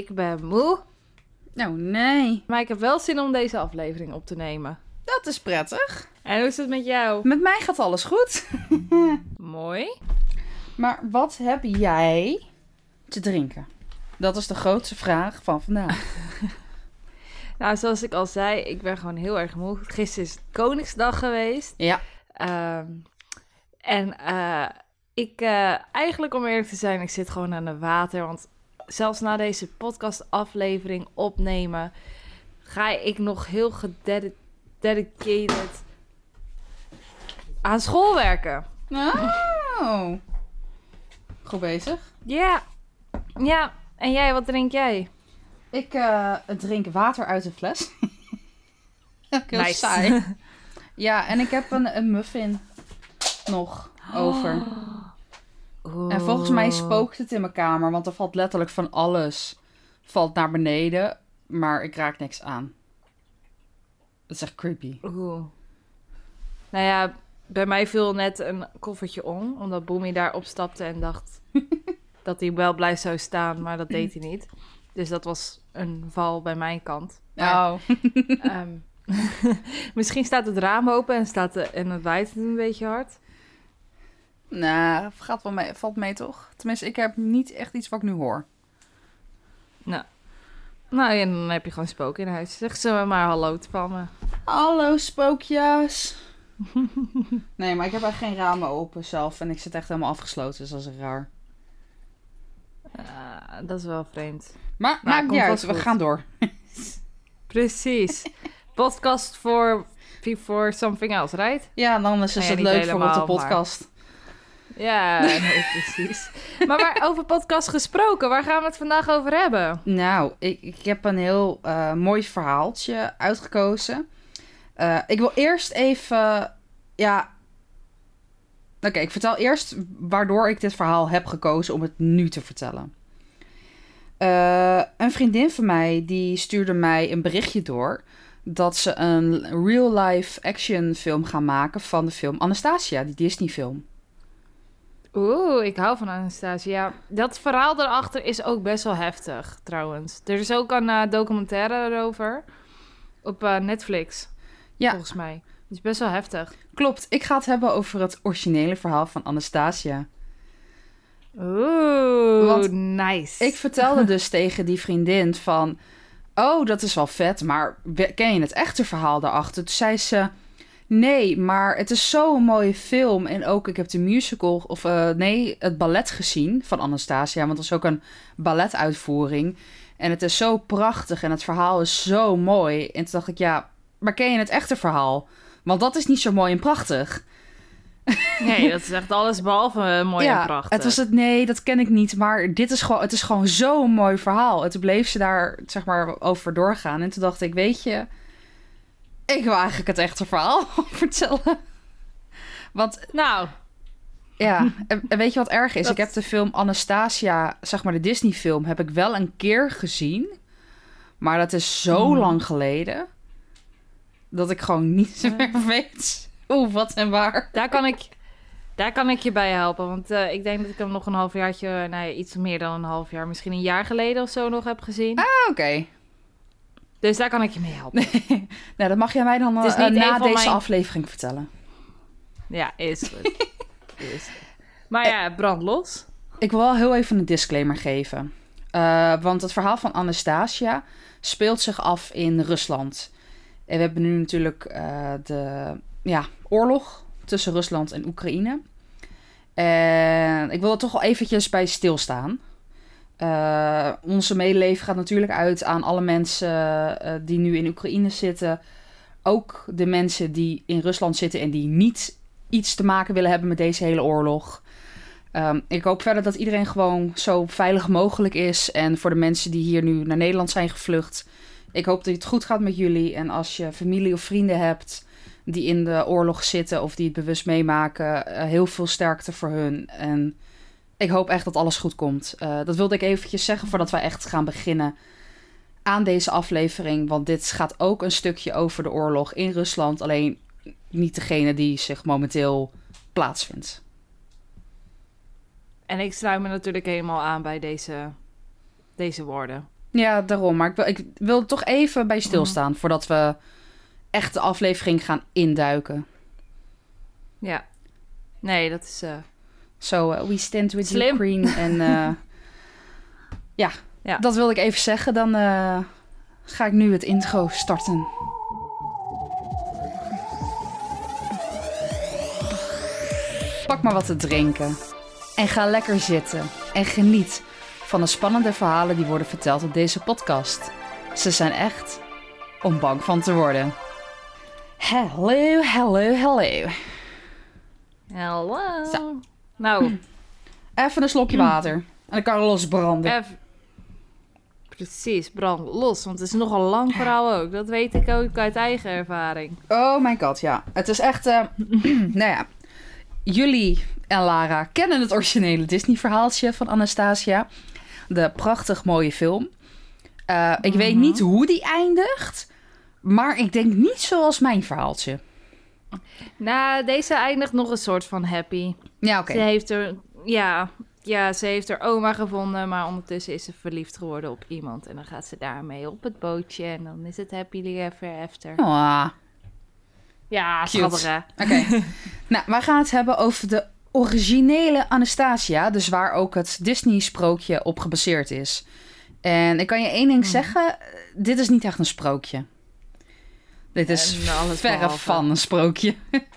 Ik ben moe, Nou, nee. maar ik heb wel zin om deze aflevering op te nemen. Dat is prettig. En hoe is het met jou? Met mij gaat alles goed. Mooi. Maar wat heb jij te drinken? Dat is de grootste vraag van vandaag. Nou, zoals ik al zei, ik ben gewoon heel erg moe. Gisteren is Koningsdag geweest. Ja. Ehm, en eh, ik, eh, eigenlijk om eerlijk te zijn, ik zit gewoon aan het water. Want zelfs na deze podcastaflevering opnemen, ga ik nog heel gededicated aan school werken. Oh. Goed bezig. Ja, ja. En jij, wat drink jij? Ik eh, drink water uit een fles. heel Nice. saai. Ja, en ik heb een, een muffin nog over. En volgens mij spookt het in mijn kamer, want er valt letterlijk van alles valt naar beneden, maar ik raak niks aan. Dat is echt creepy. Oeh. Nou ja, bij mij viel net een koffertje om, omdat Boemi daar opstapte en dacht dat hij wel blij zou staan, maar dat deed hij niet. Dus dat was een val bij mijn kant. Maar, Oh. ehm, misschien staat het raam open en, staat de, en het waait het een beetje hard. Nou, gaat wel mee, valt mee toch? Tenminste, ik heb niet echt iets wat ik nu hoor. Nou, en dan heb je gewoon spook in huis. Zeg ze maar hallo van me. Hallo spookjes. nee, maar ik heb echt geen ramen open zelf en ik zit echt helemaal afgesloten, dus dat is raar. Dat is wel vreemd. Maar Nou, maakt niet uit, we gaan door. Precies. Podcast voor for something else, right? Ja, dan is Nou ja, het leuk voor op de maar- podcast. Ja, nee, precies. Maar waar, over podcast gesproken, waar gaan we het vandaag over hebben? Nou, ik, ik heb een heel eh, mooi verhaaltje uitgekozen. Eh, ik wil eerst even. Ja. Oké, ik vertel eerst waardoor ik dit verhaal heb gekozen om het nu te vertellen. Eh, een vriendin van mij die stuurde mij een berichtje door dat ze een real-life action film gaan maken van de film Anastasia, die Disney film. Oeh, ik hou van Anastasia. Dat verhaal daarachter is ook best wel heftig, trouwens. Er is ook een eh, documentaire erover op eh, Netflix, Ja. volgens mij. Die is best wel heftig. Klopt, ik ga het hebben over het originele verhaal van Anastasia. Oeh, Want nice. Ik vertelde dus tegen die vriendin van... Oh, dat is wel vet, maar ken je het echte verhaal daarachter? Toen zei ze... Nee, maar het is zo'n mooie film. En ook, ik heb de musical, of eh, nee, het ballet gezien van Anastasia. Want dat is ook een balletuitvoering. En het is zo prachtig en het verhaal is zo mooi. En toen dacht ik, ja, maar ken je het echte verhaal? Want dat is niet zo mooi en prachtig. Nee, dat is echt alles behalve eh, mooi ja, en prachtig. Het was het, nee, dat ken ik niet. Maar dit is gewoon, het is gewoon zo'n mooi verhaal. En toen bleef ze daar, zeg maar, over doorgaan. En toen dacht ik, weet je, ik wil eigenlijk het echte verhaal vertellen. Want Nou, ja, en, weet je wat erg is? Dat- Ik heb de film Anastasia, zeg maar de Disney film, heb ik wel een keer gezien. Maar dat is zo Mhm. lang geleden. Dat ik gewoon niet Ja. meer weet hoe, wat en waar. daar kan ik, daar kan ik je bij helpen. Want eh, ik denk dat ik hem nog een halfjaartje, nee, iets meer dan een half jaar, misschien een jaar geleden of zo nog heb gezien. Oké. Dus daar kan ik je mee helpen. nou, dat mag jij mij dan niet na deze mijn- aflevering vertellen. Ja, is goed. is goed. Maar ja, brand los. Ik wil wel heel even een disclaimer geven. Eh, want het verhaal van Anastasia speelt zich af in Rusland. En we hebben nu natuurlijk eh, de ja, oorlog tussen Rusland en Oekraïne. En ik wil er toch wel eventjes bij stilstaan. Eh, onze medeleven gaat natuurlijk uit aan alle mensen eh, die nu in Oekraïne zitten. Ook de mensen die in Rusland zitten en die niet iets te maken willen hebben met deze hele oorlog. Ehm, ik hoop verder dat iedereen gewoon zo veilig mogelijk is. En voor de mensen die hier nu naar Nederland zijn gevlucht. Ik hoop dat het goed gaat met jullie. En als je familie of vrienden hebt die in de oorlog zitten of die het bewust meemaken, eh, heel veel sterkte voor hun. En ik hoop echt dat alles goed komt. Eh, dat wilde ik eventjes zeggen voordat wij echt gaan beginnen aan deze aflevering. Want dit gaat ook een stukje over de oorlog in Rusland. Alleen niet degene die zich momenteel plaatsvindt. En ik sluit me natuurlijk helemaal aan bij deze, deze woorden. Ja, daarom. Maar ik wil, ik wil toch even bij stilstaan voordat we echt de aflevering gaan induiken. Ja. Nee, dat is... eh, So, uh, we stand with Slim. Ukraine. En eh, ja, Ja. dat wilde ik even zeggen. Dan eh, ga ik nu het intro starten. Pak maar wat te drinken. En ga lekker zitten. En geniet van de spannende verhalen die worden verteld op deze podcast. Ze zijn echt om bang van te worden. Hallo, hallo, hallo. Hallo. Zo. Nou, Even een slokje water. En dan kan alles branden. even... Precies, brand los. Want het is nogal een lang verhaal ook. Dat weet ik ook uit eigen ervaring. Oh mijn god, ja. Het is echt... eh, nou ja. Jullie en Lara kennen het originele Disney-verhaaltje van Anastasia. De prachtig mooie film. Eh, ik weet Mhm. niet hoe die eindigt. Maar ik denk niet zoals mijn verhaaltje. Nou, deze eindigt nog een soort van happy. Ja, oké. Ze heeft er... Ja, ja, ze heeft haar oma gevonden, maar ondertussen is ze verliefd geworden op iemand. En dan gaat ze daarmee op het bootje en dan is het happily ever after. Ah, Ja, schattig oké. nou, wij gaan het hebben over de originele Anastasia. Dus waar ook het Disney-sprookje op gebaseerd is. En ik kan je één ding Mhm. zeggen. Dit is niet echt een sprookje. Dit is verre van een sprookje.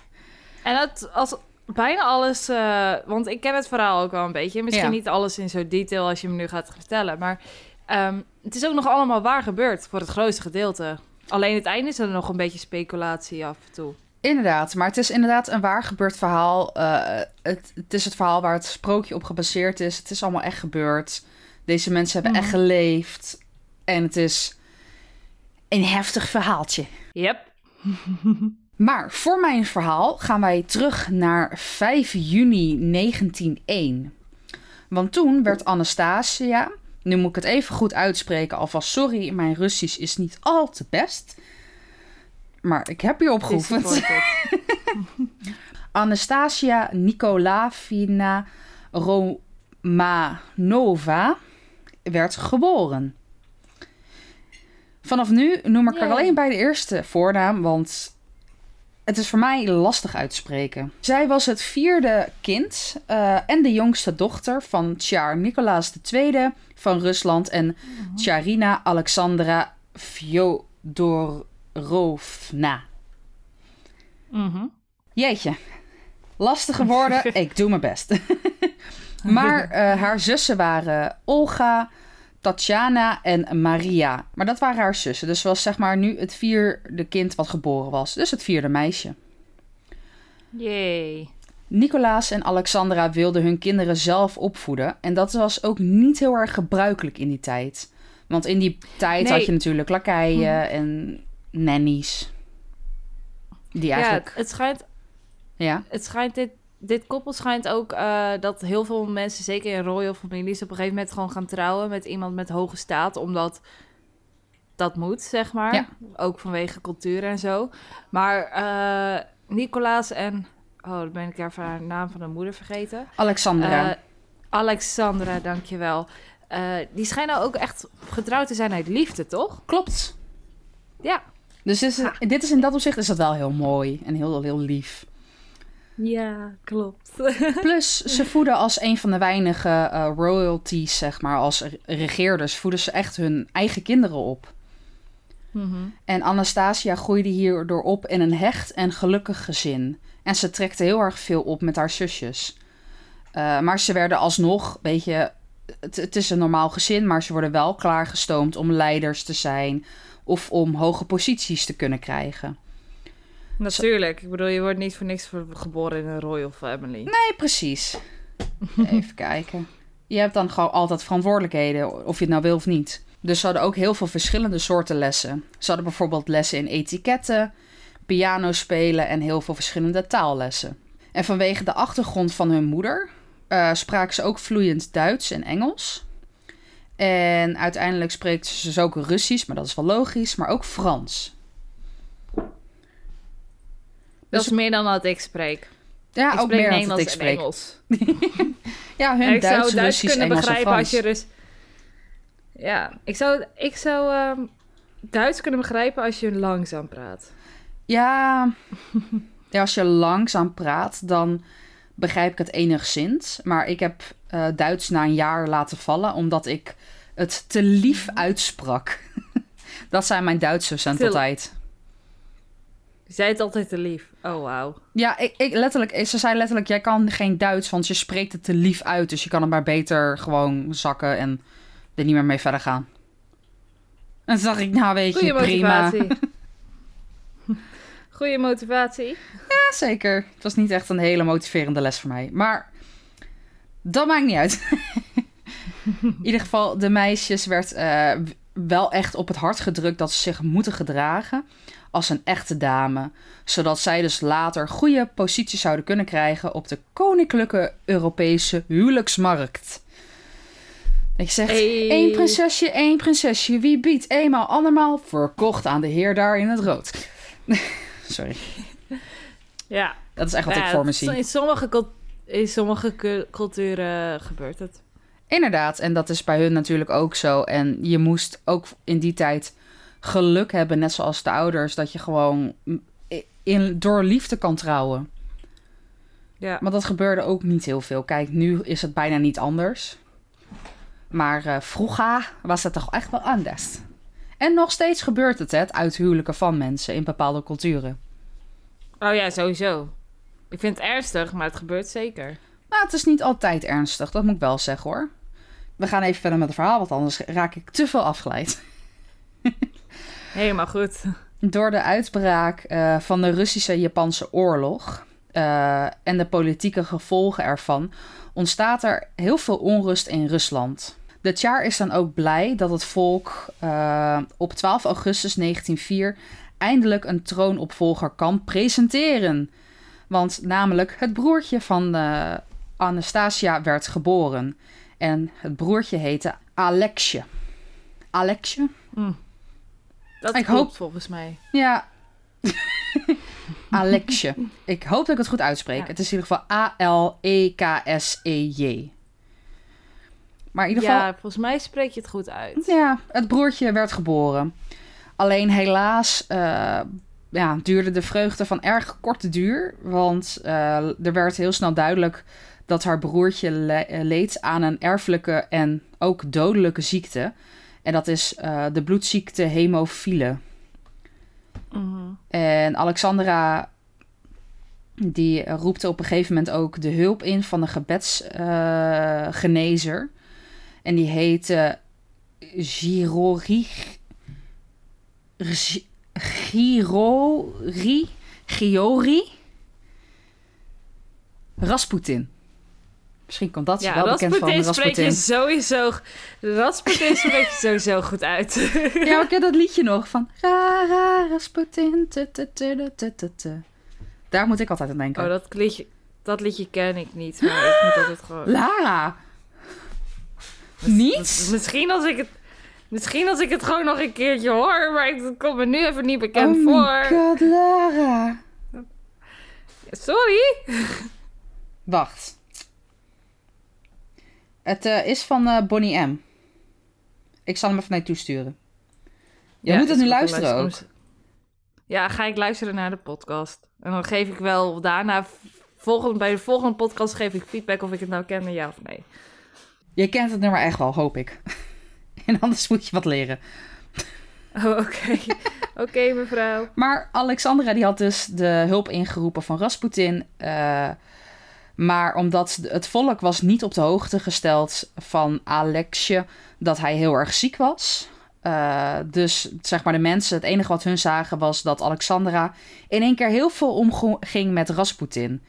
En het, als bijna alles, eh, want ik ken het verhaal ook wel een beetje. Misschien Ja. niet alles in zo'n detail als je me nu gaat vertellen. Maar ehm, het is ook nog allemaal waar gebeurd voor het grootste gedeelte. Alleen het einde is er nog een beetje speculatie af en toe. Inderdaad, maar het is inderdaad een waar gebeurd verhaal. Eh, het, het is het verhaal waar het sprookje op gebaseerd is. Het is allemaal echt gebeurd. Deze mensen hebben echt Mhm. geleefd. En het is een heftig verhaaltje. Yep. Maar voor mijn verhaal gaan wij terug naar 5 juni 1901. Want toen werd Anastasia, nu moet ik het even goed uitspreken, alvast sorry, mijn Russisch is niet al te best. Maar ik heb hierop geoefend. Anastasia Nikolaevna Romanova werd geboren. Vanaf nu noem ik Yay. alleen bij de eerste voornaam, want het is voor mij lastig uit te spreken. Zij was het vierde kind eh, en de jongste dochter van Tsar Nicolaas II van Rusland en Tsarina Alexandra Fyodorovna. Mhm. Jeetje. Lastige woorden. Ik doe mijn best. maar eh, haar zussen waren Olga, Tatjana en Maria. Maar dat waren haar zussen. Dus ze was zeg maar nu het vierde kind wat geboren was. Dus het vierde meisje. Yay. Nicolaas en Alexandra wilden hun kinderen zelf opvoeden. En dat was ook niet heel erg gebruikelijk in die tijd. Want in die tijd Nee. had je natuurlijk lakeien en nannies. Die Ja, eigenlijk... het, het schijnt, Ja, het schijnt dit, dit koppel schijnt ook eh, dat heel veel mensen, zeker in royal families, op een gegeven moment gewoon gaan trouwen met iemand met hoge staat, omdat dat moet, zeg maar. Ja. Ook vanwege cultuur en zo. Maar eh Nicolaas en, oh, dan ben ik even haar naam van de moeder vergeten. Alexandra. Eh, Alexandra, dankjewel. Eh die schijnen ook echt getrouwd te zijn uit liefde, toch? Klopt. Ja. Dus dit is, dit is in dat opzicht is dat wel heel mooi en heel, heel lief. Ja, klopt. Plus, ze voeden als een van de weinige eh, royalties, zeg maar, als re- regeerders, voeden ze echt hun eigen kinderen op. Mhm. En Anastasia groeide hierdoor op in een hecht en gelukkig gezin. En ze trekte heel erg veel op met haar zusjes. Eh, maar ze werden alsnog, weet je, het, het is een normaal gezin, maar ze worden wel klaargestoomd om leiders te zijn of om hoge posities te kunnen krijgen. Natuurlijk. Ik bedoel, je wordt niet voor niks geboren in een royal family. Nee, precies. Even kijken. Je hebt dan gewoon altijd verantwoordelijkheden, of je het nou wil of niet. Dus ze hadden ook heel veel verschillende soorten lessen. Ze hadden bijvoorbeeld lessen in etiketten, piano spelen en heel veel verschillende taallessen. En vanwege de achtergrond van hun moeder eh, spraken ze ook vloeiend Duits en Engels. En uiteindelijk spreekt ze dus ook Russisch, maar dat is wel logisch, maar ook Frans. Dat is meer dan wat ik spreek. Ja, ik ook spreek meer dan dat ik en spreek. Engels. Ja, hun ik Duits, zou Duits Russisch, kunnen Engels begrijpen als je Rus... Ja, ik zou, ik zou ehm, Duits kunnen begrijpen als je langzaam praat. Ja, ja, als je langzaam praat, dan begrijp ik het enigszins. Maar ik heb eh, Duits na een jaar laten vallen, omdat ik het te lief uitsprak. dat zijn mijn Duitsers en Te- altijd. Zei het altijd te lief. Oh, wauw. Ja, ik, ik, letterlijk, ze zei letterlijk, jij kan geen Duits, want je spreekt het te lief uit. Dus je kan het maar beter gewoon zakken en er niet meer mee verder gaan. En toen dacht ik, nou weet je, Goeie prima. motivatie. Goeie motivatie. Ja, zeker. Het was niet echt een hele motiverende les voor mij. Maar dat maakt niet uit. In ieder geval, de meisjes werd eh, wel echt op het hart gedrukt dat ze zich moeten gedragen als een echte dame. Zodat zij dus later goede posities zouden kunnen krijgen op de koninklijke Europese huwelijksmarkt. Ik zeg, Hey. één prinsesje, één prinsesje. Wie biedt eenmaal, andermaal verkocht aan de heer daar in het rood. Sorry, Ja. dat is echt wat Ja, ik voor me zie. In sommige, in sommige cu- culturen gebeurt het. Inderdaad, en dat is bij hun natuurlijk ook zo. En je moest ook in die tijd geluk hebben, net zoals de ouders, dat je gewoon in, door liefde kan trouwen. Ja. Maar dat gebeurde ook niet heel veel. Kijk, nu is het bijna niet anders. Maar eh, vroeger was het toch echt wel anders. En nog steeds gebeurt het, hè, het uithuwelijken van mensen in bepaalde culturen. Oh ja, sowieso. Ik vind het ernstig, maar het gebeurt zeker. Maar het is niet altijd ernstig, dat moet ik wel zeggen hoor. We gaan even verder met het verhaal, want anders raak ik te veel afgeleid. Helemaal goed. Door de uitbraak eh, van de Russische-Japanse oorlog eh, en de politieke gevolgen ervan ontstaat er heel veel onrust in Rusland. De Tsar is dan ook blij dat het volk eh, op 12 augustus 1904 eindelijk een troonopvolger kan presenteren. Want namelijk het broertje van Anastasia werd geboren. En het broertje heette Alexje. Alexje? Dat Ik hoop- volgens mij. Ja. Alexje. Ik hoop dat ik het goed uitspreek. Ja. Het is in ieder geval A-L-E-K-S-E-J. Maar in ieder geval, Ja, volgens mij spreek je het goed uit. ja, het broertje werd geboren. Alleen helaas eh, ja, duurde de vreugde van erg korte duur. Want eh, er werd heel snel duidelijk dat haar broertje le- leed aan een erfelijke en ook dodelijke ziekte. En dat is eh, de bloedziekte hemofiele. Mhm. En Alexandra die roept op een gegeven moment ook de hulp in van een gebedsgenezer. en die heet eh Girori... Gi- Girori... Giori... Rasputin. Misschien komt dat Ja, wel bekend van Rasputin spreek je sowieso... Rasputin spreek je sowieso goed uit. Ja, ik ken dat liedje nog van... Ra, ra, Rasputin. Daar moet ik altijd aan denken. Oh, dat liedje, dat liedje ken ik niet. Maar ik moet altijd gewoon... Lara. Mis- Niet? Misschien als ik het... Misschien als ik het gewoon nog een keertje hoor, maar het komt me nu even niet bekend oh voor. my god, Lara. Sorry. Wacht. Het eh, is van eh, Bonnie M. Ik zal hem even naar je toesturen. Je Ja, moet het nu luisteren ook. Ja, ga ik luisteren naar de podcast. En dan geef ik wel daarna... Volgende, bij de volgende podcast geef ik feedback of ik het nou ken, ja of nee. Je kent het nummer echt wel, hoop ik. en anders moet je wat leren. Oh, oké. oké, mevrouw. Maar Alexandra die had dus de hulp ingeroepen van Rasputin. eh, maar omdat het volk was niet op de hoogte gesteld van Alexje dat hij heel erg ziek was. Eh, dus zeg maar de mensen, het enige wat hun zagen was dat Alexandra in één keer heel veel omging met Rasputin.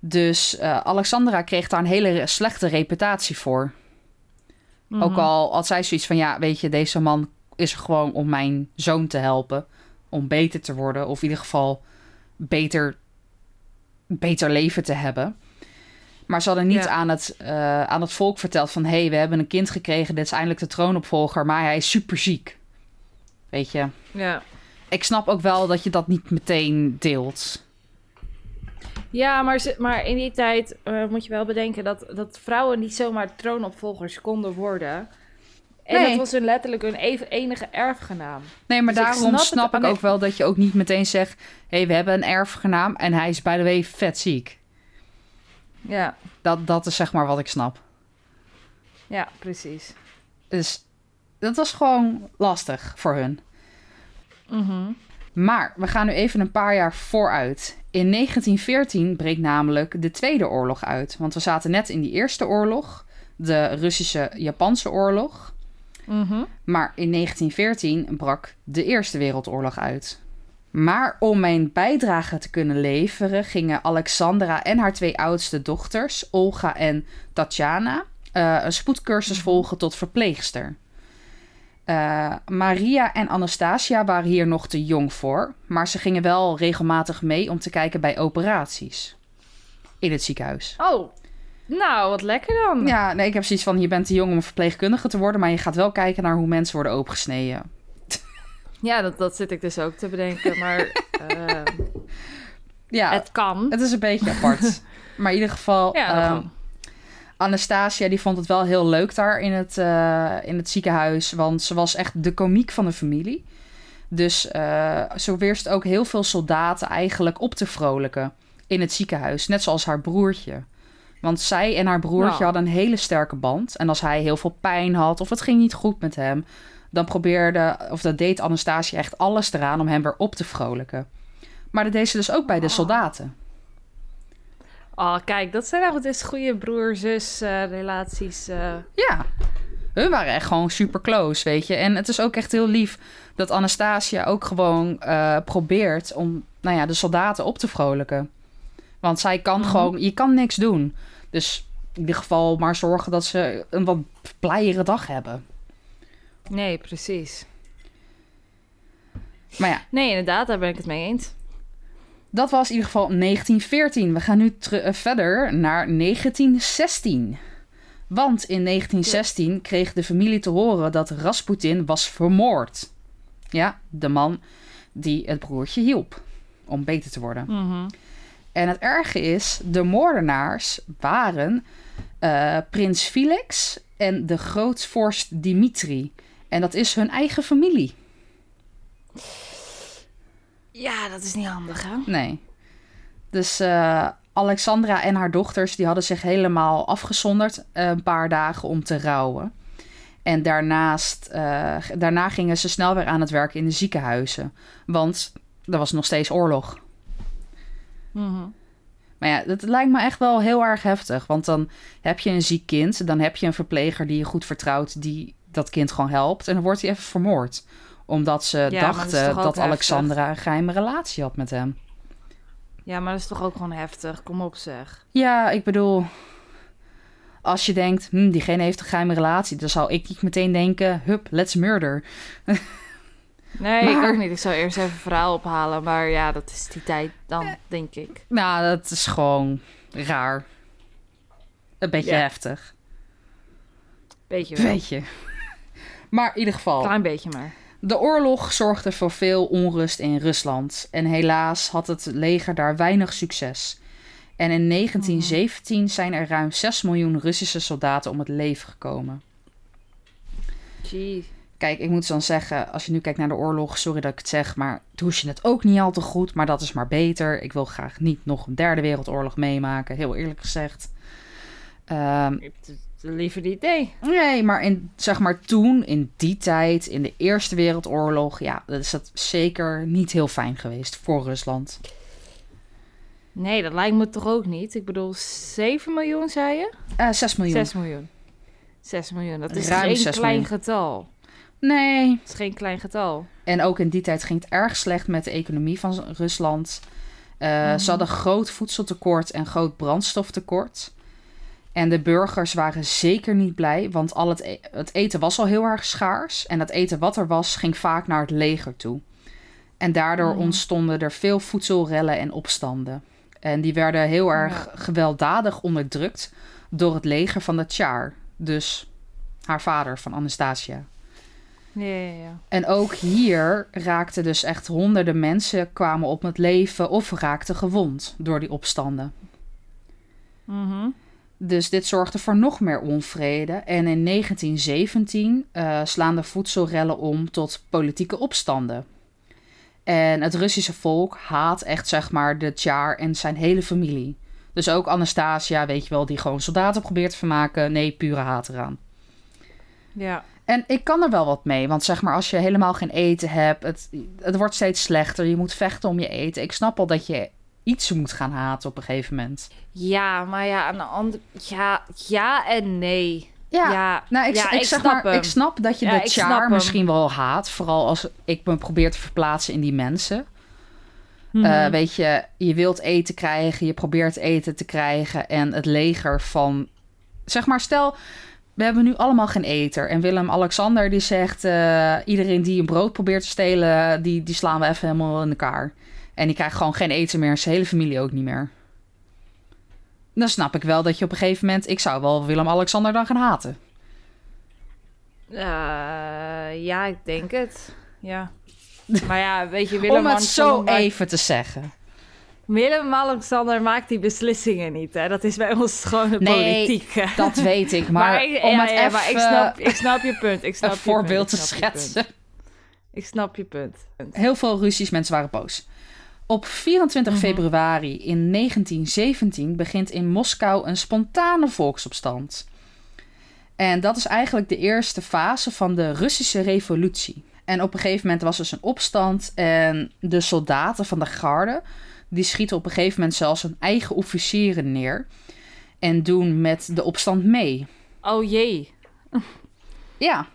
Dus eh, Alexandra kreeg daar een hele slechte reputatie voor. Ook Mhm. al had zij zoiets van, ja, weet je, deze man is er gewoon om mijn zoon te helpen. Om beter te worden, of in ieder geval beter, beter leven te hebben. Maar ze hadden niet Ja. aan, het, eh, aan het volk verteld van... hé, hey, we hebben een kind gekregen, dit is eindelijk de troonopvolger... maar hij is super ziek. Weet je, Ja. ik snap ook wel dat je dat niet meteen deelt. Ja, maar, ze, maar in die tijd eh, moet je wel bedenken dat, dat vrouwen niet zomaar troonopvolgers konden worden. En Nee. dat was hun letterlijk hun enige erfgenaam. Nee, maar Dus ik daarom snap ik ook wel dat je ook niet meteen zegt... hé, hey, we hebben een erfgenaam en hij is bij de way vet ziek. Ja, Dat, dat is zeg maar wat ik snap. ja, precies. Dus dat was gewoon lastig voor hun. Mhm. Maar we gaan nu even een paar jaar vooruit. In 1914 breekt namelijk de Tweede Oorlog uit. Want we zaten net in die Eerste Oorlog, de Russische-Japanse Oorlog. Mhm. Maar in 1914 brak de Eerste Wereldoorlog uit. Maar om mijn bijdrage te kunnen leveren, gingen Alexandra en haar twee oudste dochters, Olga en Tatjana, eh, een spoedcursus volgen tot verpleegster. Eh, Maria en Anastasia waren hier nog te jong voor, maar ze gingen wel regelmatig mee om te kijken bij operaties in het ziekenhuis. Oh, nou, wat lekker dan. Ja, nee, ik heb zoiets van: je bent te jong om verpleegkundige te worden, maar je gaat wel kijken naar hoe mensen worden opengesneden. Ja, dat, dat zit ik dus ook te bedenken. Maar eh, Ja, het, het kan. is een beetje apart. maar in ieder geval, Ja, ehm. Anastasia die vond het wel heel leuk daar in het, eh, in het ziekenhuis, want ze was echt de komiek van de familie. Dus eh zo weerst ook heel veel soldaten eigenlijk op te vrolijken in het ziekenhuis, net zoals haar broertje. Want zij en haar broertje Nou. hadden een hele sterke band. En als hij heel veel pijn had of het ging niet goed met hem, dan probeerde, of dat deed Anastasia echt alles eraan om hem weer op te vrolijken. Maar dat deed ze dus ook bij de Oh. soldaten. Oh, kijk, dat zijn nou dus goede broer-zus eh, relaties. eh. Ja, hun waren echt gewoon super close, weet je. En het is ook echt heel lief dat Anastasia ook gewoon eh, probeert om nou ja, de soldaten op te vrolijken. Want zij kan Mhm. gewoon, je kan niks doen. Dus in ieder geval maar zorgen dat ze een wat blijere dag hebben. Nee, precies. Maar ja, Nee, inderdaad, daar ben ik het mee eens. dat was in ieder geval 1914. We gaan nu eh, verder naar 1916. Want in 1916 kreeg de familie te horen dat Rasputin was vermoord. Ja, de man die het broertje hielp om beter te worden. Mhm. En het erge is, de moordenaars waren eh, prins Felix en de grootvorst Dimitri. En dat is hun eigen familie. Ja, dat is niet handig, hè? Nee. Dus eh, Alexandra en haar dochters die hadden zich helemaal afgezonderd eh, een paar dagen om te rouwen. En daarnaast, eh, daarna gingen ze snel weer aan het werk in de ziekenhuizen. Want er was nog steeds oorlog. Mhm. Maar ja, dat lijkt me echt wel heel erg heftig. Want dan heb je een ziek kind. Dan heb je een verpleger die je goed vertrouwt. Die dat kind gewoon helpt. En dan wordt hij even vermoord. Omdat ze Ja, dat dachten dat? Alexandra een geheime relatie had met hem. Ja, maar dat is toch ook gewoon heftig. Kom op, zeg. Ja, ik bedoel... Als je denkt, hm, diegene heeft een geheime relatie... dan zou ik niet meteen denken, hup, let's murder. Nee, Maar- ik ook niet. Ik zou eerst even een verhaal ophalen. Maar ja, dat is die tijd dan, denk ik. Nou, dat is gewoon raar. Een beetje Ja. heftig. Weet je wel. Weet je. Maar in ieder geval... Klein beetje maar. De oorlog zorgde voor veel onrust in Rusland en helaas had het leger daar weinig succes. En in 1917 zijn er ruim 6 miljoen Russische soldaten om het leven gekomen. Jeez. Kijk, ik moet dan zeggen, als je nu kijkt naar de oorlog, sorry dat ik het zeg, maar toen je het ook niet al te goed, maar dat is maar beter. Ik wil graag niet nog een derde wereldoorlog meemaken, heel eerlijk gezegd. Het liever niet, nee. Nee, maar in, zeg maar toen, in die tijd, in de Eerste Wereldoorlog, ja, dat is dat zeker niet heel fijn geweest voor Rusland. Nee, dat lijkt me toch ook niet. Ik bedoel, 7 miljoen, zei je? Eh 6 miljoen. 6 miljoen. 6 miljoen, dat is Ruim geen 6 klein miljoen. getal. Nee. Dat is geen klein getal. En ook in die tijd ging het erg slecht met de economie van Rusland. Eh, Mhm. Ze hadden groot voedseltekort en groot brandstoftekort. En de burgers waren zeker niet blij, want al het, e- het eten was al heel erg schaars. En het eten wat er was, ging vaak naar het leger toe. En daardoor Mhm. ontstonden er veel voedselrellen en opstanden. En die werden heel erg gewelddadig onderdrukt door het leger van de Tsjaar. Dus haar vader van Anastasia. Ja, ja, ja. En ook hier raakten dus echt honderden mensen kwamen op het leven of raakten gewond door die opstanden. Mhm. Dus dit zorgde voor nog meer onvrede. En in 1917 eh, slaan de voedselrellen om tot politieke opstanden. En het Russische volk haat echt, zeg maar, de Tsar en zijn hele familie. Dus ook Anastasia, weet je wel, die gewoon soldaten probeert te vermaken. Nee, pure haat eraan. Ja. En ik kan er wel wat mee, want zeg maar, als je helemaal geen eten hebt, het, het wordt steeds slechter. Je moet vechten om je eten. Ik snap al dat je iets moet gaan haten op een gegeven moment. Ja, maar ja, aan de andere... Ja, ja en nee. Ja, ja, Nou, ik, ja, ik, ik zeg snap maar, hem. ik snap dat je Ja, de char misschien wel haat. Vooral als ik me probeer te verplaatsen in die mensen. Mhm. Eh, weet je, je wilt eten krijgen, je probeert eten te krijgen. En het leger van... Zeg maar, stel, we hebben nu allemaal geen eter. En Willem-Alexander die zegt... eh, iedereen die een brood probeert te stelen, die, die slaan we even helemaal in elkaar. En die krijgt gewoon geen eten meer. Zijn hele familie ook niet meer. Dan snap ik wel dat je op een gegeven moment... Ik zou wel Willem-Alexander dan gaan haten. Eh, ja, ik denk het. Ja. Maar ja, weet je, Om Willem het zo even te zeggen. Willem Alexander maakt die beslissingen niet. Hè? Dat is bij ons gewoon de Nee, politiek. Dat weet ik. Maar, ik- om ja, het ja, even maar ik snap, ik snap je punt. Ik snap een punt, voorbeeld te schetsen. Ik snap je punt. Heel veel Russisch mensen waren boos. Op 24 Mhm. februari in 1917 begint in Moskou een spontane volksopstand. En dat is eigenlijk de eerste fase van de Russische revolutie. En op een gegeven moment was dus een opstand en de soldaten van de garde... die schieten op een gegeven moment zelfs hun eigen officieren neer... en doen met de opstand mee. Oh jee. Ja.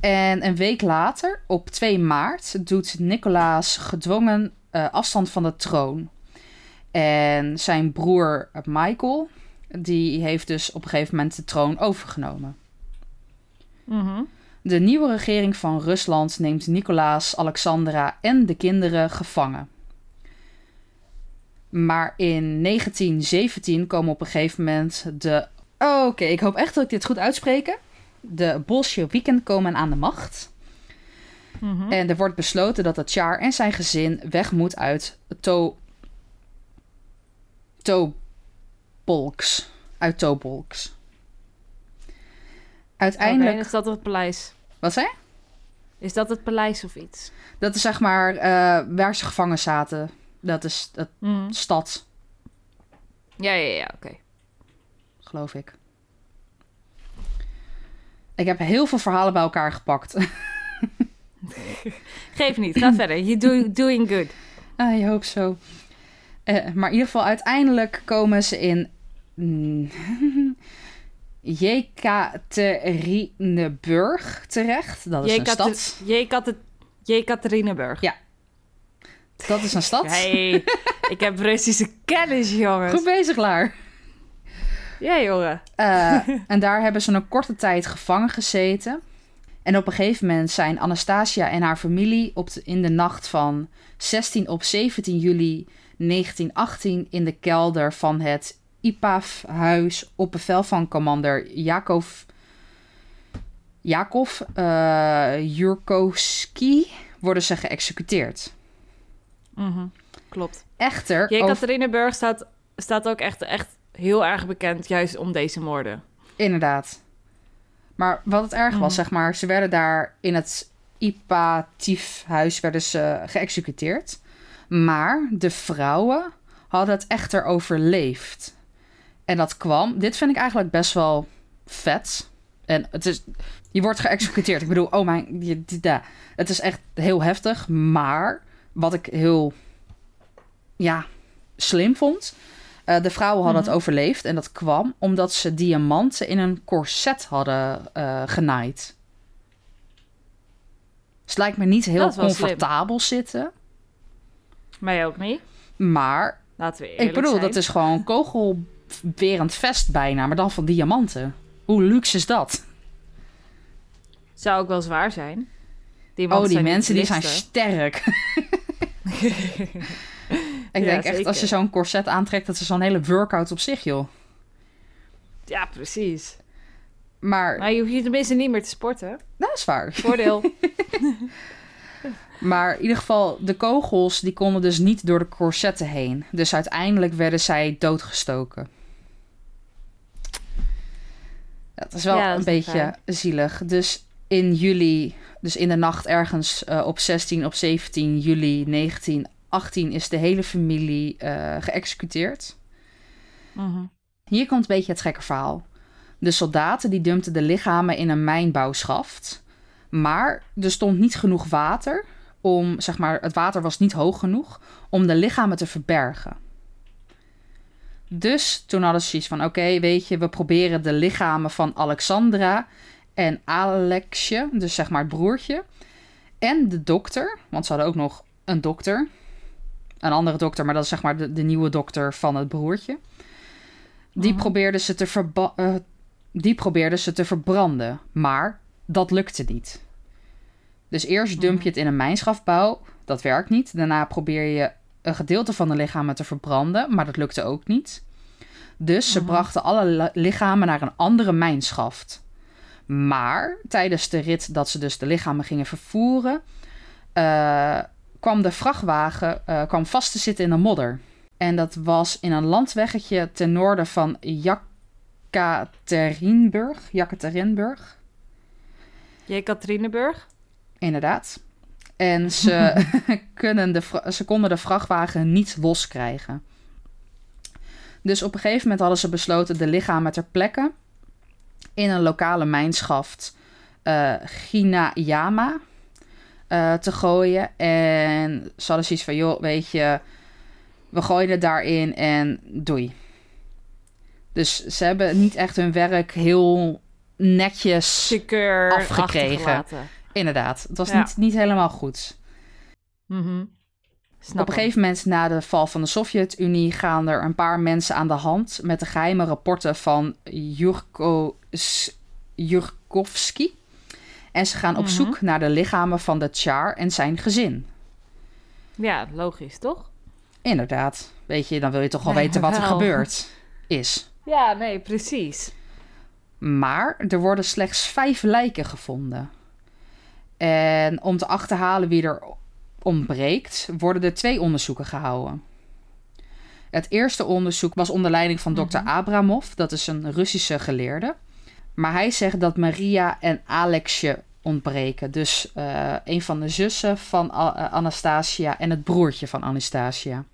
En een week later, op 2 maart, doet Nicolaas gedwongen eh, afstand van de troon. En zijn broer Michael, die heeft dus op een gegeven moment de troon overgenomen. Mhm. De nieuwe regering van Rusland neemt Nicolaas, Alexandra en de kinderen gevangen. Maar in 1917 komen op een gegeven moment de. Oh, Oké, ik hoop echt dat ik dit goed uitspreek. De Bolsjewieken komen aan de macht. Mhm. En er wordt besloten dat Tsar en zijn gezin weg moet uit To... Tobolks. Uit Tobolks. Uiteindelijk... Is dat het paleis? Wat zei? Is dat het paleis of iets? Dat is zeg maar eh, waar ze gevangen zaten. Dat is de Mhm. stad, Ja, ja, ja, oké. geloof ik. Ik heb heel veel verhalen bij elkaar gepakt. Geef niet, ga verder. You do, doing good. I hope so. Eh, maar in ieder geval, uiteindelijk komen ze in mm, Jekaterinburg terecht. Dat is een stad. Jekater- Jekaterinenburg. Ja. Dat is een stad. Hey, ik heb Russische kennis, jongens. Goed bezig, Laar. Ja, jongen. Eh, en daar hebben ze een korte tijd gevangen gezeten. En op een gegeven moment zijn Anastasia en haar familie op de, in de nacht van 16 op 17 juli 1918 in de kelder van het IPAF-huis op bevel van commander Jakov, Jakov eh Jurkowski worden ze geëxecuteerd. Mhm, Klopt. Echter, over- Jekaterinenburg staat, staat ook echt, echt heel erg bekend juist om deze moorden. Inderdaad. Maar wat het erg was, Mhm. zeg maar, ze werden daar in het Ipatiefhuis werden ze geëxecuteerd. Maar de vrouwen hadden het echter overleefd. En dat kwam, dit vind ik eigenlijk best wel vet. En het is, je wordt geëxecuteerd. Ik bedoel, oh mijn, je- het is echt heel heftig. Maar wat ik heel, ja, slim vond. Eh, de vrouwen hadden Mhm. het overleefd. En dat kwam omdat ze diamanten in een corset hadden eh, genaaid. Dus lijkt me niet heel slim. comfortabel zitten. Mij ook niet. Maar Laten we ik bedoel, zijn. dat is gewoon kogelwerend vest bijna. Maar dan van diamanten. Hoe luxe is dat? Zou ook wel zwaar zijn. Die oh, die mensen die zijn sterk. ik Ja, denk echt, als je zo'n corset aantrekt, dat is zo'n hele workout op zich, joh. Ja, precies. Maar, Maar je hoeft hier tenminste niet meer te sporten. dat is waar. Voordeel. Maar in ieder geval, de kogels die konden dus niet door de corsetten heen. Dus uiteindelijk werden zij doodgestoken. Dat is wel Ja, dat een beetje fijn. zielig. Dus in juli, dus in de nacht ergens eh, op 16 op 17 juli 1918 is de hele familie eh, geëxecuteerd. Mhm. Hier komt een beetje het gekke verhaal. De soldaten die dumpten de lichamen in een mijnbouwschaft. Maar er stond niet genoeg water om, zeg maar, het water was niet hoog genoeg om de lichamen te verbergen. Dus toen hadden ze zoiets van: oké, weet je, we proberen de lichamen van Alexandra en Alexje, dus zeg maar het broertje, en de dokter, want ze hadden ook nog een dokter, een andere dokter, maar dat is zeg maar de, de nieuwe dokter van het broertje. Die, Mhm. probeerden ze te eh, die probeerden ze te verbranden, maar dat lukte niet. Dus eerst dump je het in een mijnschafbouw, dat werkt niet. Daarna probeer je een gedeelte van de lichamen te verbranden, maar dat lukte ook niet. Dus ze Mhm. brachten alle li- lichamen naar een andere mijnschaft. Maar tijdens de rit dat ze dus de lichamen gingen vervoeren, eh, kwam de vrachtwagen eh, kwam vast te zitten in de modder. En dat was in een landweggetje ten noorden van Jekaterinburg. Jekaterinburg, Jekaterinenburg? inderdaad. En ze, kunnen de, ze konden de vrachtwagen niet loskrijgen. Dus op een gegeven moment hadden ze besloten de lichamen ter plekke in een lokale mijnschaft eh Ginayama eh, te gooien. En ze hadden zoiets van, joh, weet je, we gooien het daarin en doei. Dus ze hebben niet echt hun werk heel netjes... Secure Afgekregen. Inderdaad, het was Ja. niet, niet helemaal goed. Mhm. Snap Op een gegeven moment na de val van de Sovjet-Unie gaan er een paar mensen aan de hand met de geheime rapporten van Jurko, Jurkovski. En ze gaan op Mhm. zoek naar de lichamen van de Tsar en zijn gezin. Ja, logisch, toch? Inderdaad, weet je, dan wil je toch wel weten wat er gebeurd is. Ja, nee, precies. Maar er worden slechts vijf lijken gevonden. En om te achterhalen wie er ontbreekt, worden er twee onderzoeken gehouden. Het eerste onderzoek was onder leiding van dokter Abramov, dat is een Russische geleerde. Maar hij zegt dat Maria en Alexje ontbreken. Dus eh, een van de zussen van eh, Anastasia en het broertje van Anastasia.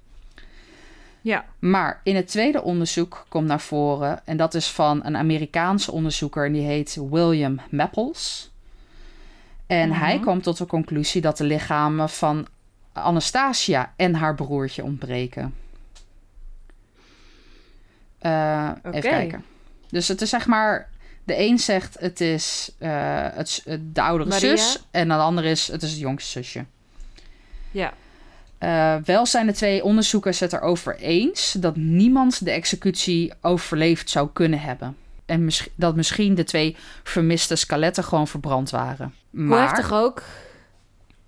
Ja. Maar in het tweede onderzoek komt naar voren, en dat is van een Amerikaanse onderzoeker, en die heet William Mapples. En Mhm. hij kwam tot de conclusie dat de lichamen van Anastasia en haar broertje ontbreken. Eh. Even kijken. Dus het is zeg maar. De een zegt het is eh, het, de oudere Maria. zus. En de andere is het is het jongste zusje. Ja. Eh, wel zijn de twee onderzoekers het erover eens dat niemand de executie overleefd zou kunnen hebben. En dat misschien de twee vermiste skeletten gewoon verbrand waren. Hoe Maar heftig ook.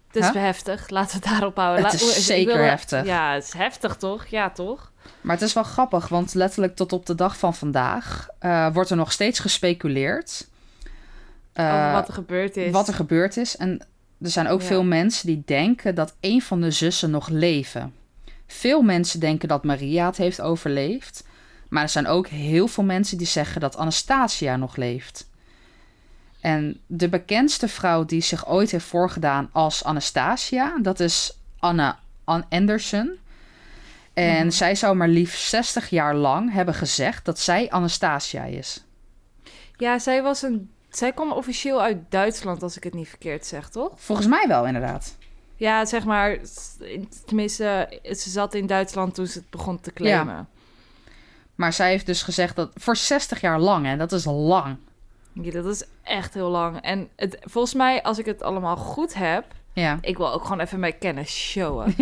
Het is Huh? heftig, laten we het daarop houden. Het is zeker heftig. Ja, het is heftig toch? Ja, toch? Maar het is wel grappig, want letterlijk tot op de dag van vandaag eh, wordt er nog steeds gespeculeerd. eh, Over wat er gebeurd is. wat er gebeurd is. En er zijn ook Ja. veel mensen die denken dat een van de zussen nog leven. Veel mensen denken dat Maria het heeft overleefd. Maar er zijn ook heel veel mensen die zeggen dat Anastasia nog leeft. En de bekendste vrouw die zich ooit heeft voorgedaan als Anastasia, dat is Anna Ann Anderson. En zij zou maar liefst 60 jaar lang hebben gezegd dat zij Anastasia is. Ja, zij was een... Zij kwam officieel uit Duitsland, als ik het niet verkeerd zeg, toch? Volgens mij wel, inderdaad. Ja, zeg maar... Tenminste, ze zat in Duitsland toen ze het begon te claimen. Maar zij heeft dus gezegd dat voor 60 jaar lang, en dat is lang. Ja, dat is echt heel lang. En het, volgens mij, als ik het allemaal goed heb... Ja. Ik wil ook gewoon even mijn kennis showen.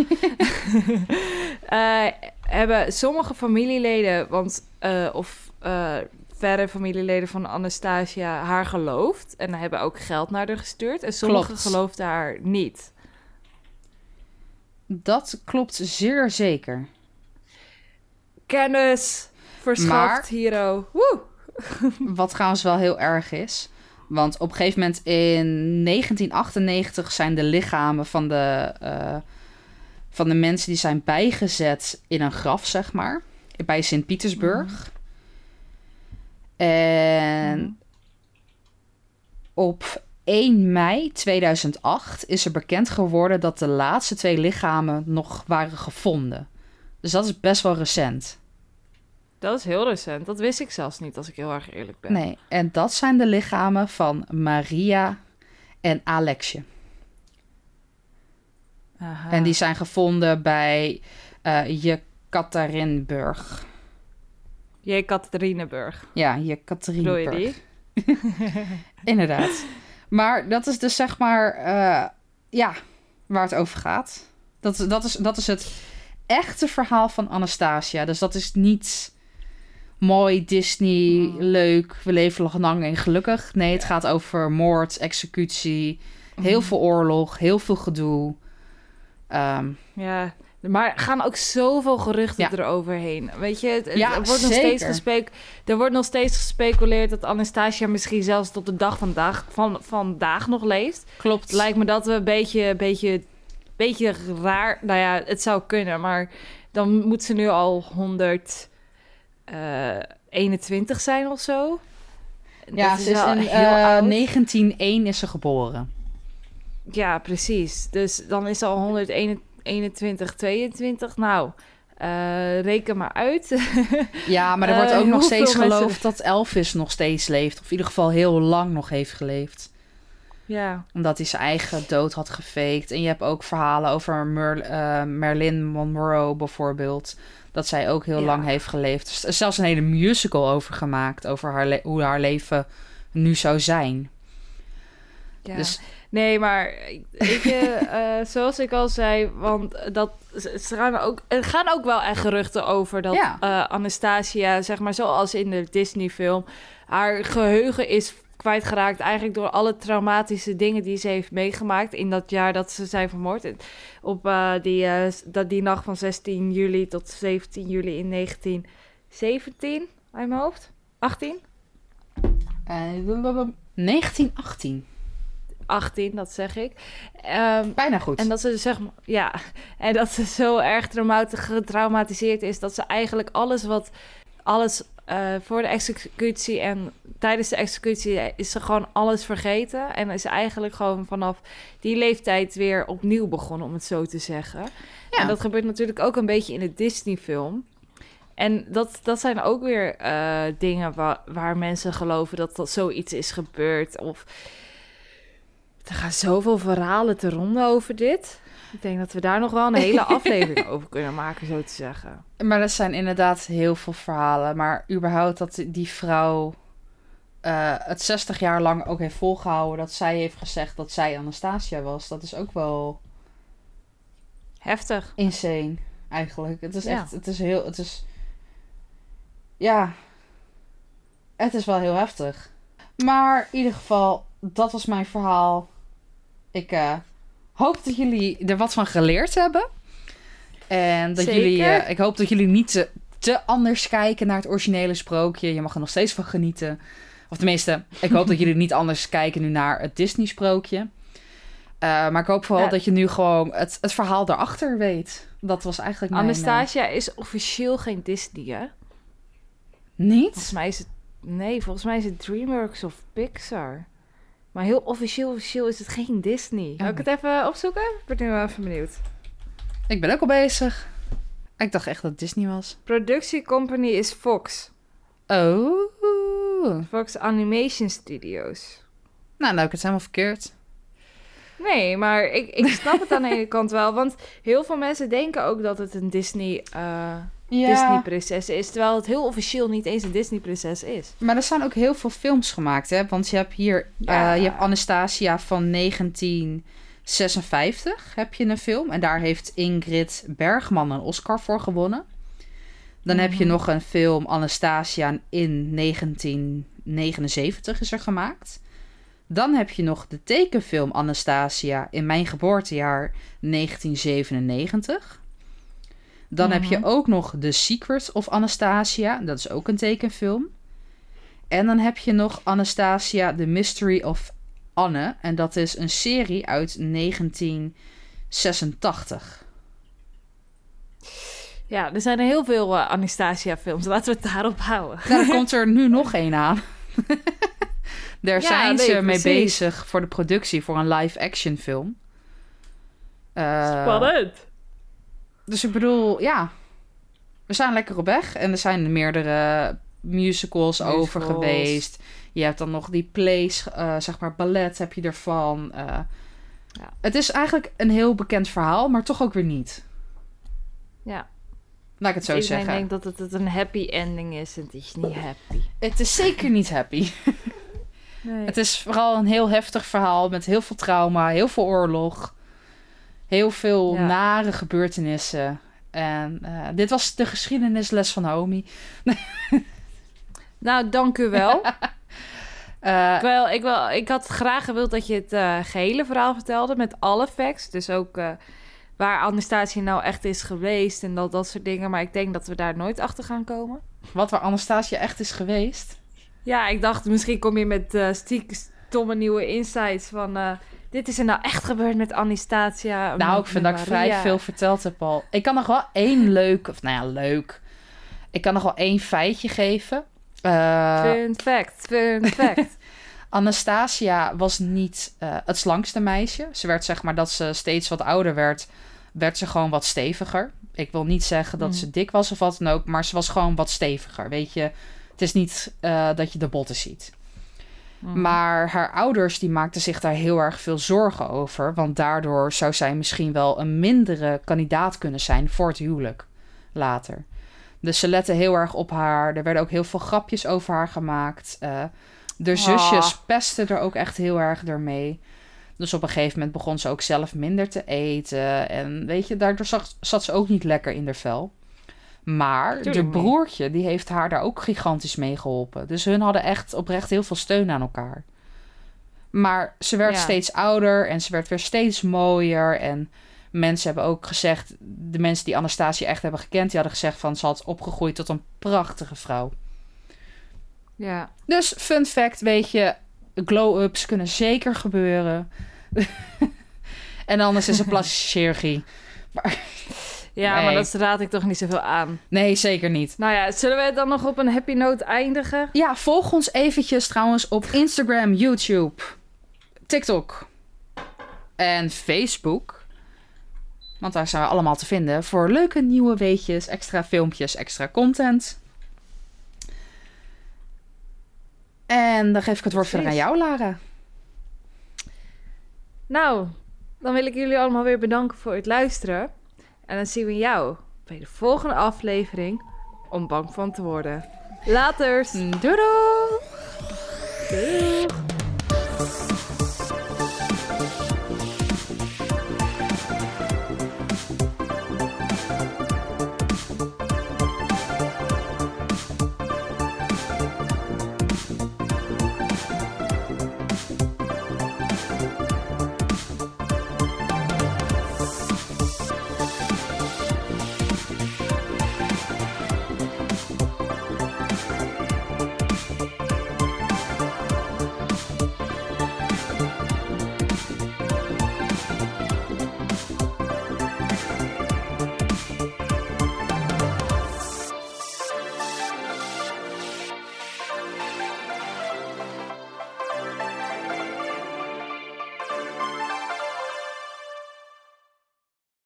Eh, hebben sommige familieleden, want, eh, of eh, verre familieleden van Anastasia, haar geloofd. En hebben ook geld naar haar gestuurd. En sommigen Klopt. geloofden haar niet. Dat klopt zeer zeker. Kennis verschaft, Maar- hero. Woe! Wat trouwens wel heel erg is. Want op een gegeven moment in 1998 zijn de lichamen van de, eh, van de mensen die zijn bijgezet in een graf, zeg maar. Bij Sint-Petersburg. En Mhm. op 1 mei 2008 is er bekend geworden dat de laatste twee lichamen nog waren gevonden. Dus dat is best wel recent. Dat is heel recent. Dat wist ik zelfs niet, als ik heel erg eerlijk ben. Nee, en dat zijn de lichamen van Maria en Alexje. Aha. En die zijn gevonden bij eh Jekaterinburg. Jekaterinenburg. Ja, Bedoel je Jekaterinburg. die? Inderdaad. Maar dat is dus zeg maar, eh, ja, waar het over gaat. Dat, dat, is, dat is het echte verhaal van Anastasia. Dus dat is niet mooi, Disney, Mm. leuk, we leven lang en gelukkig. Nee, het gaat over moord, executie, heel Mhm. veel oorlog, heel veel gedoe. Ehm, Ja, maar gaan ook zoveel geruchten Ja. eroverheen. Weet je, het, Ja, er, wordt nog steeds gespek, er wordt nog steeds gespeculeerd dat Anastasia misschien zelfs tot de dag vandaag, van, vandaag nog leeft. klopt. Lijkt me dat we een beetje, beetje, beetje raar... Nou ja, het zou kunnen, maar dan moet ze nu al 121 zijn of zo. ja, Dat ze is wel in heel eh, oud. 1901 is ze geboren. Ja, precies. Dus dan is ze al 121, 22. Nou, eh, reken maar uit. Ja, maar er Eh, wordt ook nog steeds mensen- geloofd dat Elvis nog steeds leeft. Of in ieder geval heel lang nog heeft geleefd. ja. Omdat hij zijn eigen dood had gefaked. En je hebt ook verhalen over Mer- eh, Marilyn Monroe bijvoorbeeld. Dat zij ook heel Ja. lang heeft geleefd. Er is zelfs een hele musical over gemaakt. Over haar hoe haar leven nu zou zijn. ja. Dus Nee, maar weet je, eh, zoals ik al zei, want dat, ze gaan ook, er gaan ook wel echt geruchten over dat Ja. eh, Anastasia, zeg maar zoals in de Disney-film, haar geheugen is kwijtgeraakt eigenlijk door alle traumatische dingen die ze heeft meegemaakt in dat jaar dat ze zijn vermoord. Op eh, die, eh, dat, die nacht van 16 juli tot 17 juli in 1917, uit mijn hoofd? 18? eh, 1918. 18, dat zeg ik. Ehm, Bijna goed. En dat ze dus zeg maar, ja, en dat ze zo erg traumati- getraumatiseerd is dat ze eigenlijk alles wat, alles eh, voor de executie en tijdens de executie is ze gewoon alles vergeten. En is eigenlijk gewoon vanaf die leeftijd weer opnieuw begonnen, om het zo te zeggen. Ja. En dat gebeurt natuurlijk ook een beetje in de Disney-film. En dat, dat zijn ook weer eh, dingen waar, waar mensen geloven dat dat zoiets is gebeurd. Of er gaan zoveel verhalen te ronden over dit. Ik denk dat we daar nog wel een hele aflevering over kunnen maken, zo te zeggen. Maar er zijn inderdaad heel veel verhalen. Maar überhaupt dat die vrouw eh, het 60 jaar lang ook heeft volgehouden. Dat zij heeft gezegd dat zij Anastasia was. Dat is ook wel Heftig. insane, eigenlijk. Het is Ja. echt, het is heel, het is... Ja, het is wel heel heftig. Maar in ieder geval, dat was mijn verhaal. Ik eh, hoop dat jullie er wat van geleerd hebben. En dat Zeker. jullie, eh, ik hoop dat jullie niet te, te anders kijken naar het originele sprookje. Je mag er nog steeds van genieten. Of tenminste, ik hoop dat jullie niet anders kijken nu naar het Disney sprookje. Eh, maar ik hoop vooral Ja. dat je nu gewoon het, het verhaal daarachter weet. Dat was eigenlijk mijn... eh, Anastasia is officieel geen Disney, hè? niet? Volgens mij is het... Nee, volgens mij is het DreamWorks of Pixar. Maar heel officieel, officieel is het geen Disney. Zal ik het even opzoeken? Ik ben nu wel even benieuwd. Ik ben ook al bezig. Ik dacht echt dat het Disney was. Productiecompany is Fox. Oh. Fox Animation Studios. Nou, nou, ik het helemaal verkeerd. Nee, maar ik, ik snap het aan de ene kant wel. Want heel veel mensen denken ook dat het een Disney, eh, Disney-prinses is. Terwijl het heel officieel niet eens een Disney-prinses is. Maar er zijn ook heel veel films gemaakt, hè? Want je hebt hier... Ja. eh, je hebt Anastasia van 1956, heb je een film. En daar heeft Ingrid Bergman een Oscar voor gewonnen. Dan heb je Mhm. nog een film, Anastasia, in 1979 is er gemaakt. Dan heb je nog de tekenfilm Anastasia in mijn geboortejaar 1997. Dan heb je Mhm. ook nog The Secret of Anastasia. Dat is ook een tekenfilm. En dan heb je nog Anastasia, The Mystery of Anne. En dat is een serie uit 1986. Ja, er zijn er heel veel uh, Anastasia-films. Laten we het daarop houden. Nou, dan komt er nu nog één aan. Daar Ja, zijn ze mee precies. bezig voor de productie voor een live-action film. Eh, Spannend. Dus ik bedoel, ja. We zijn lekker op weg. En er zijn meerdere musicals, over geweest. Je hebt dan nog die plays, eh, zeg maar ballet heb je ervan. Eh, Ja. Het is eigenlijk een heel bekend verhaal, maar toch ook weer niet. Ja. Laat ik het zo Iedereen zeggen. denkt dat het, het een happy ending is en het is niet happy. Het is zeker niet happy. Nee. Het is vooral een heel heftig verhaal met heel veel trauma, heel veel oorlog, heel veel Ja. nare gebeurtenissen. En eh, dit was de geschiedenisles van Naomi. Nou, dank u wel. Eh, ik, wel, ik, wel, ik had graag gewild dat je het eh, gehele verhaal vertelde met alle facts. Dus ook waar Anastasia nou echt is geweest en dat, dat soort dingen. Maar ik denk dat we daar nooit achter gaan komen. wat waar Anastasia echt is geweest. Ja, ik dacht misschien kom je met stiekem stomme nieuwe insights van... dit is er nou echt gebeurd met Anastasia. Nou, met- ik vind dat ik vrij veel verteld heb al. Ik kan nog wel één leuk, of nou ja, leuk. Ik kan nog wel één feitje geven. Eh, Fun fact, fun fact. Anastasia was niet eh, het slankste meisje. Ze werd zeg maar dat ze steeds wat ouder werd, werd ze gewoon wat steviger. Ik wil niet zeggen dat Mm. ze dik was of wat dan ook, maar ze was gewoon wat steviger. Weet je, het is niet eh, dat je de botten ziet. Mhm. Maar haar ouders die maakten zich daar heel erg veel zorgen over. Want daardoor zou zij misschien wel een mindere kandidaat kunnen zijn voor het huwelijk later. Dus ze letten heel erg op haar. Er werden ook heel veel grapjes over haar gemaakt. Eh de Ah. zusjes pesten er ook echt heel erg ermee. Dus op een gegeven moment begon ze ook zelf minder te eten. En weet je, daardoor zat, zat ze ook niet lekker in haar vel. Maar Tuurlijk de niet. broertje, die heeft haar daar ook gigantisch mee geholpen. Dus hun hadden echt oprecht heel veel steun aan elkaar. Maar ze werd Ja. steeds ouder en ze werd weer steeds mooier. En mensen hebben ook gezegd, de mensen die Anastasia echt hebben gekend, die hadden gezegd van ze had opgegroeid tot een prachtige vrouw. Ja. Dus fun fact, weet je, glow-ups kunnen zeker gebeuren. en anders is het plastische chirurgie. Ja, Nee. maar dat raad ik toch niet zoveel aan. Nee, zeker niet. Nou ja, zullen we het dan nog op een happy note eindigen? Ja, volg ons eventjes trouwens op Instagram, YouTube, TikTok en Facebook. Want daar zijn we allemaal te vinden voor leuke nieuwe weetjes, extra filmpjes, extra content. En dan geef ik het woord verder aan jou, Lara. Nou, dan wil ik jullie allemaal weer bedanken voor het luisteren. En dan zien we jou bij de volgende aflevering om bang van te worden. Laters! Doei doei! Doei!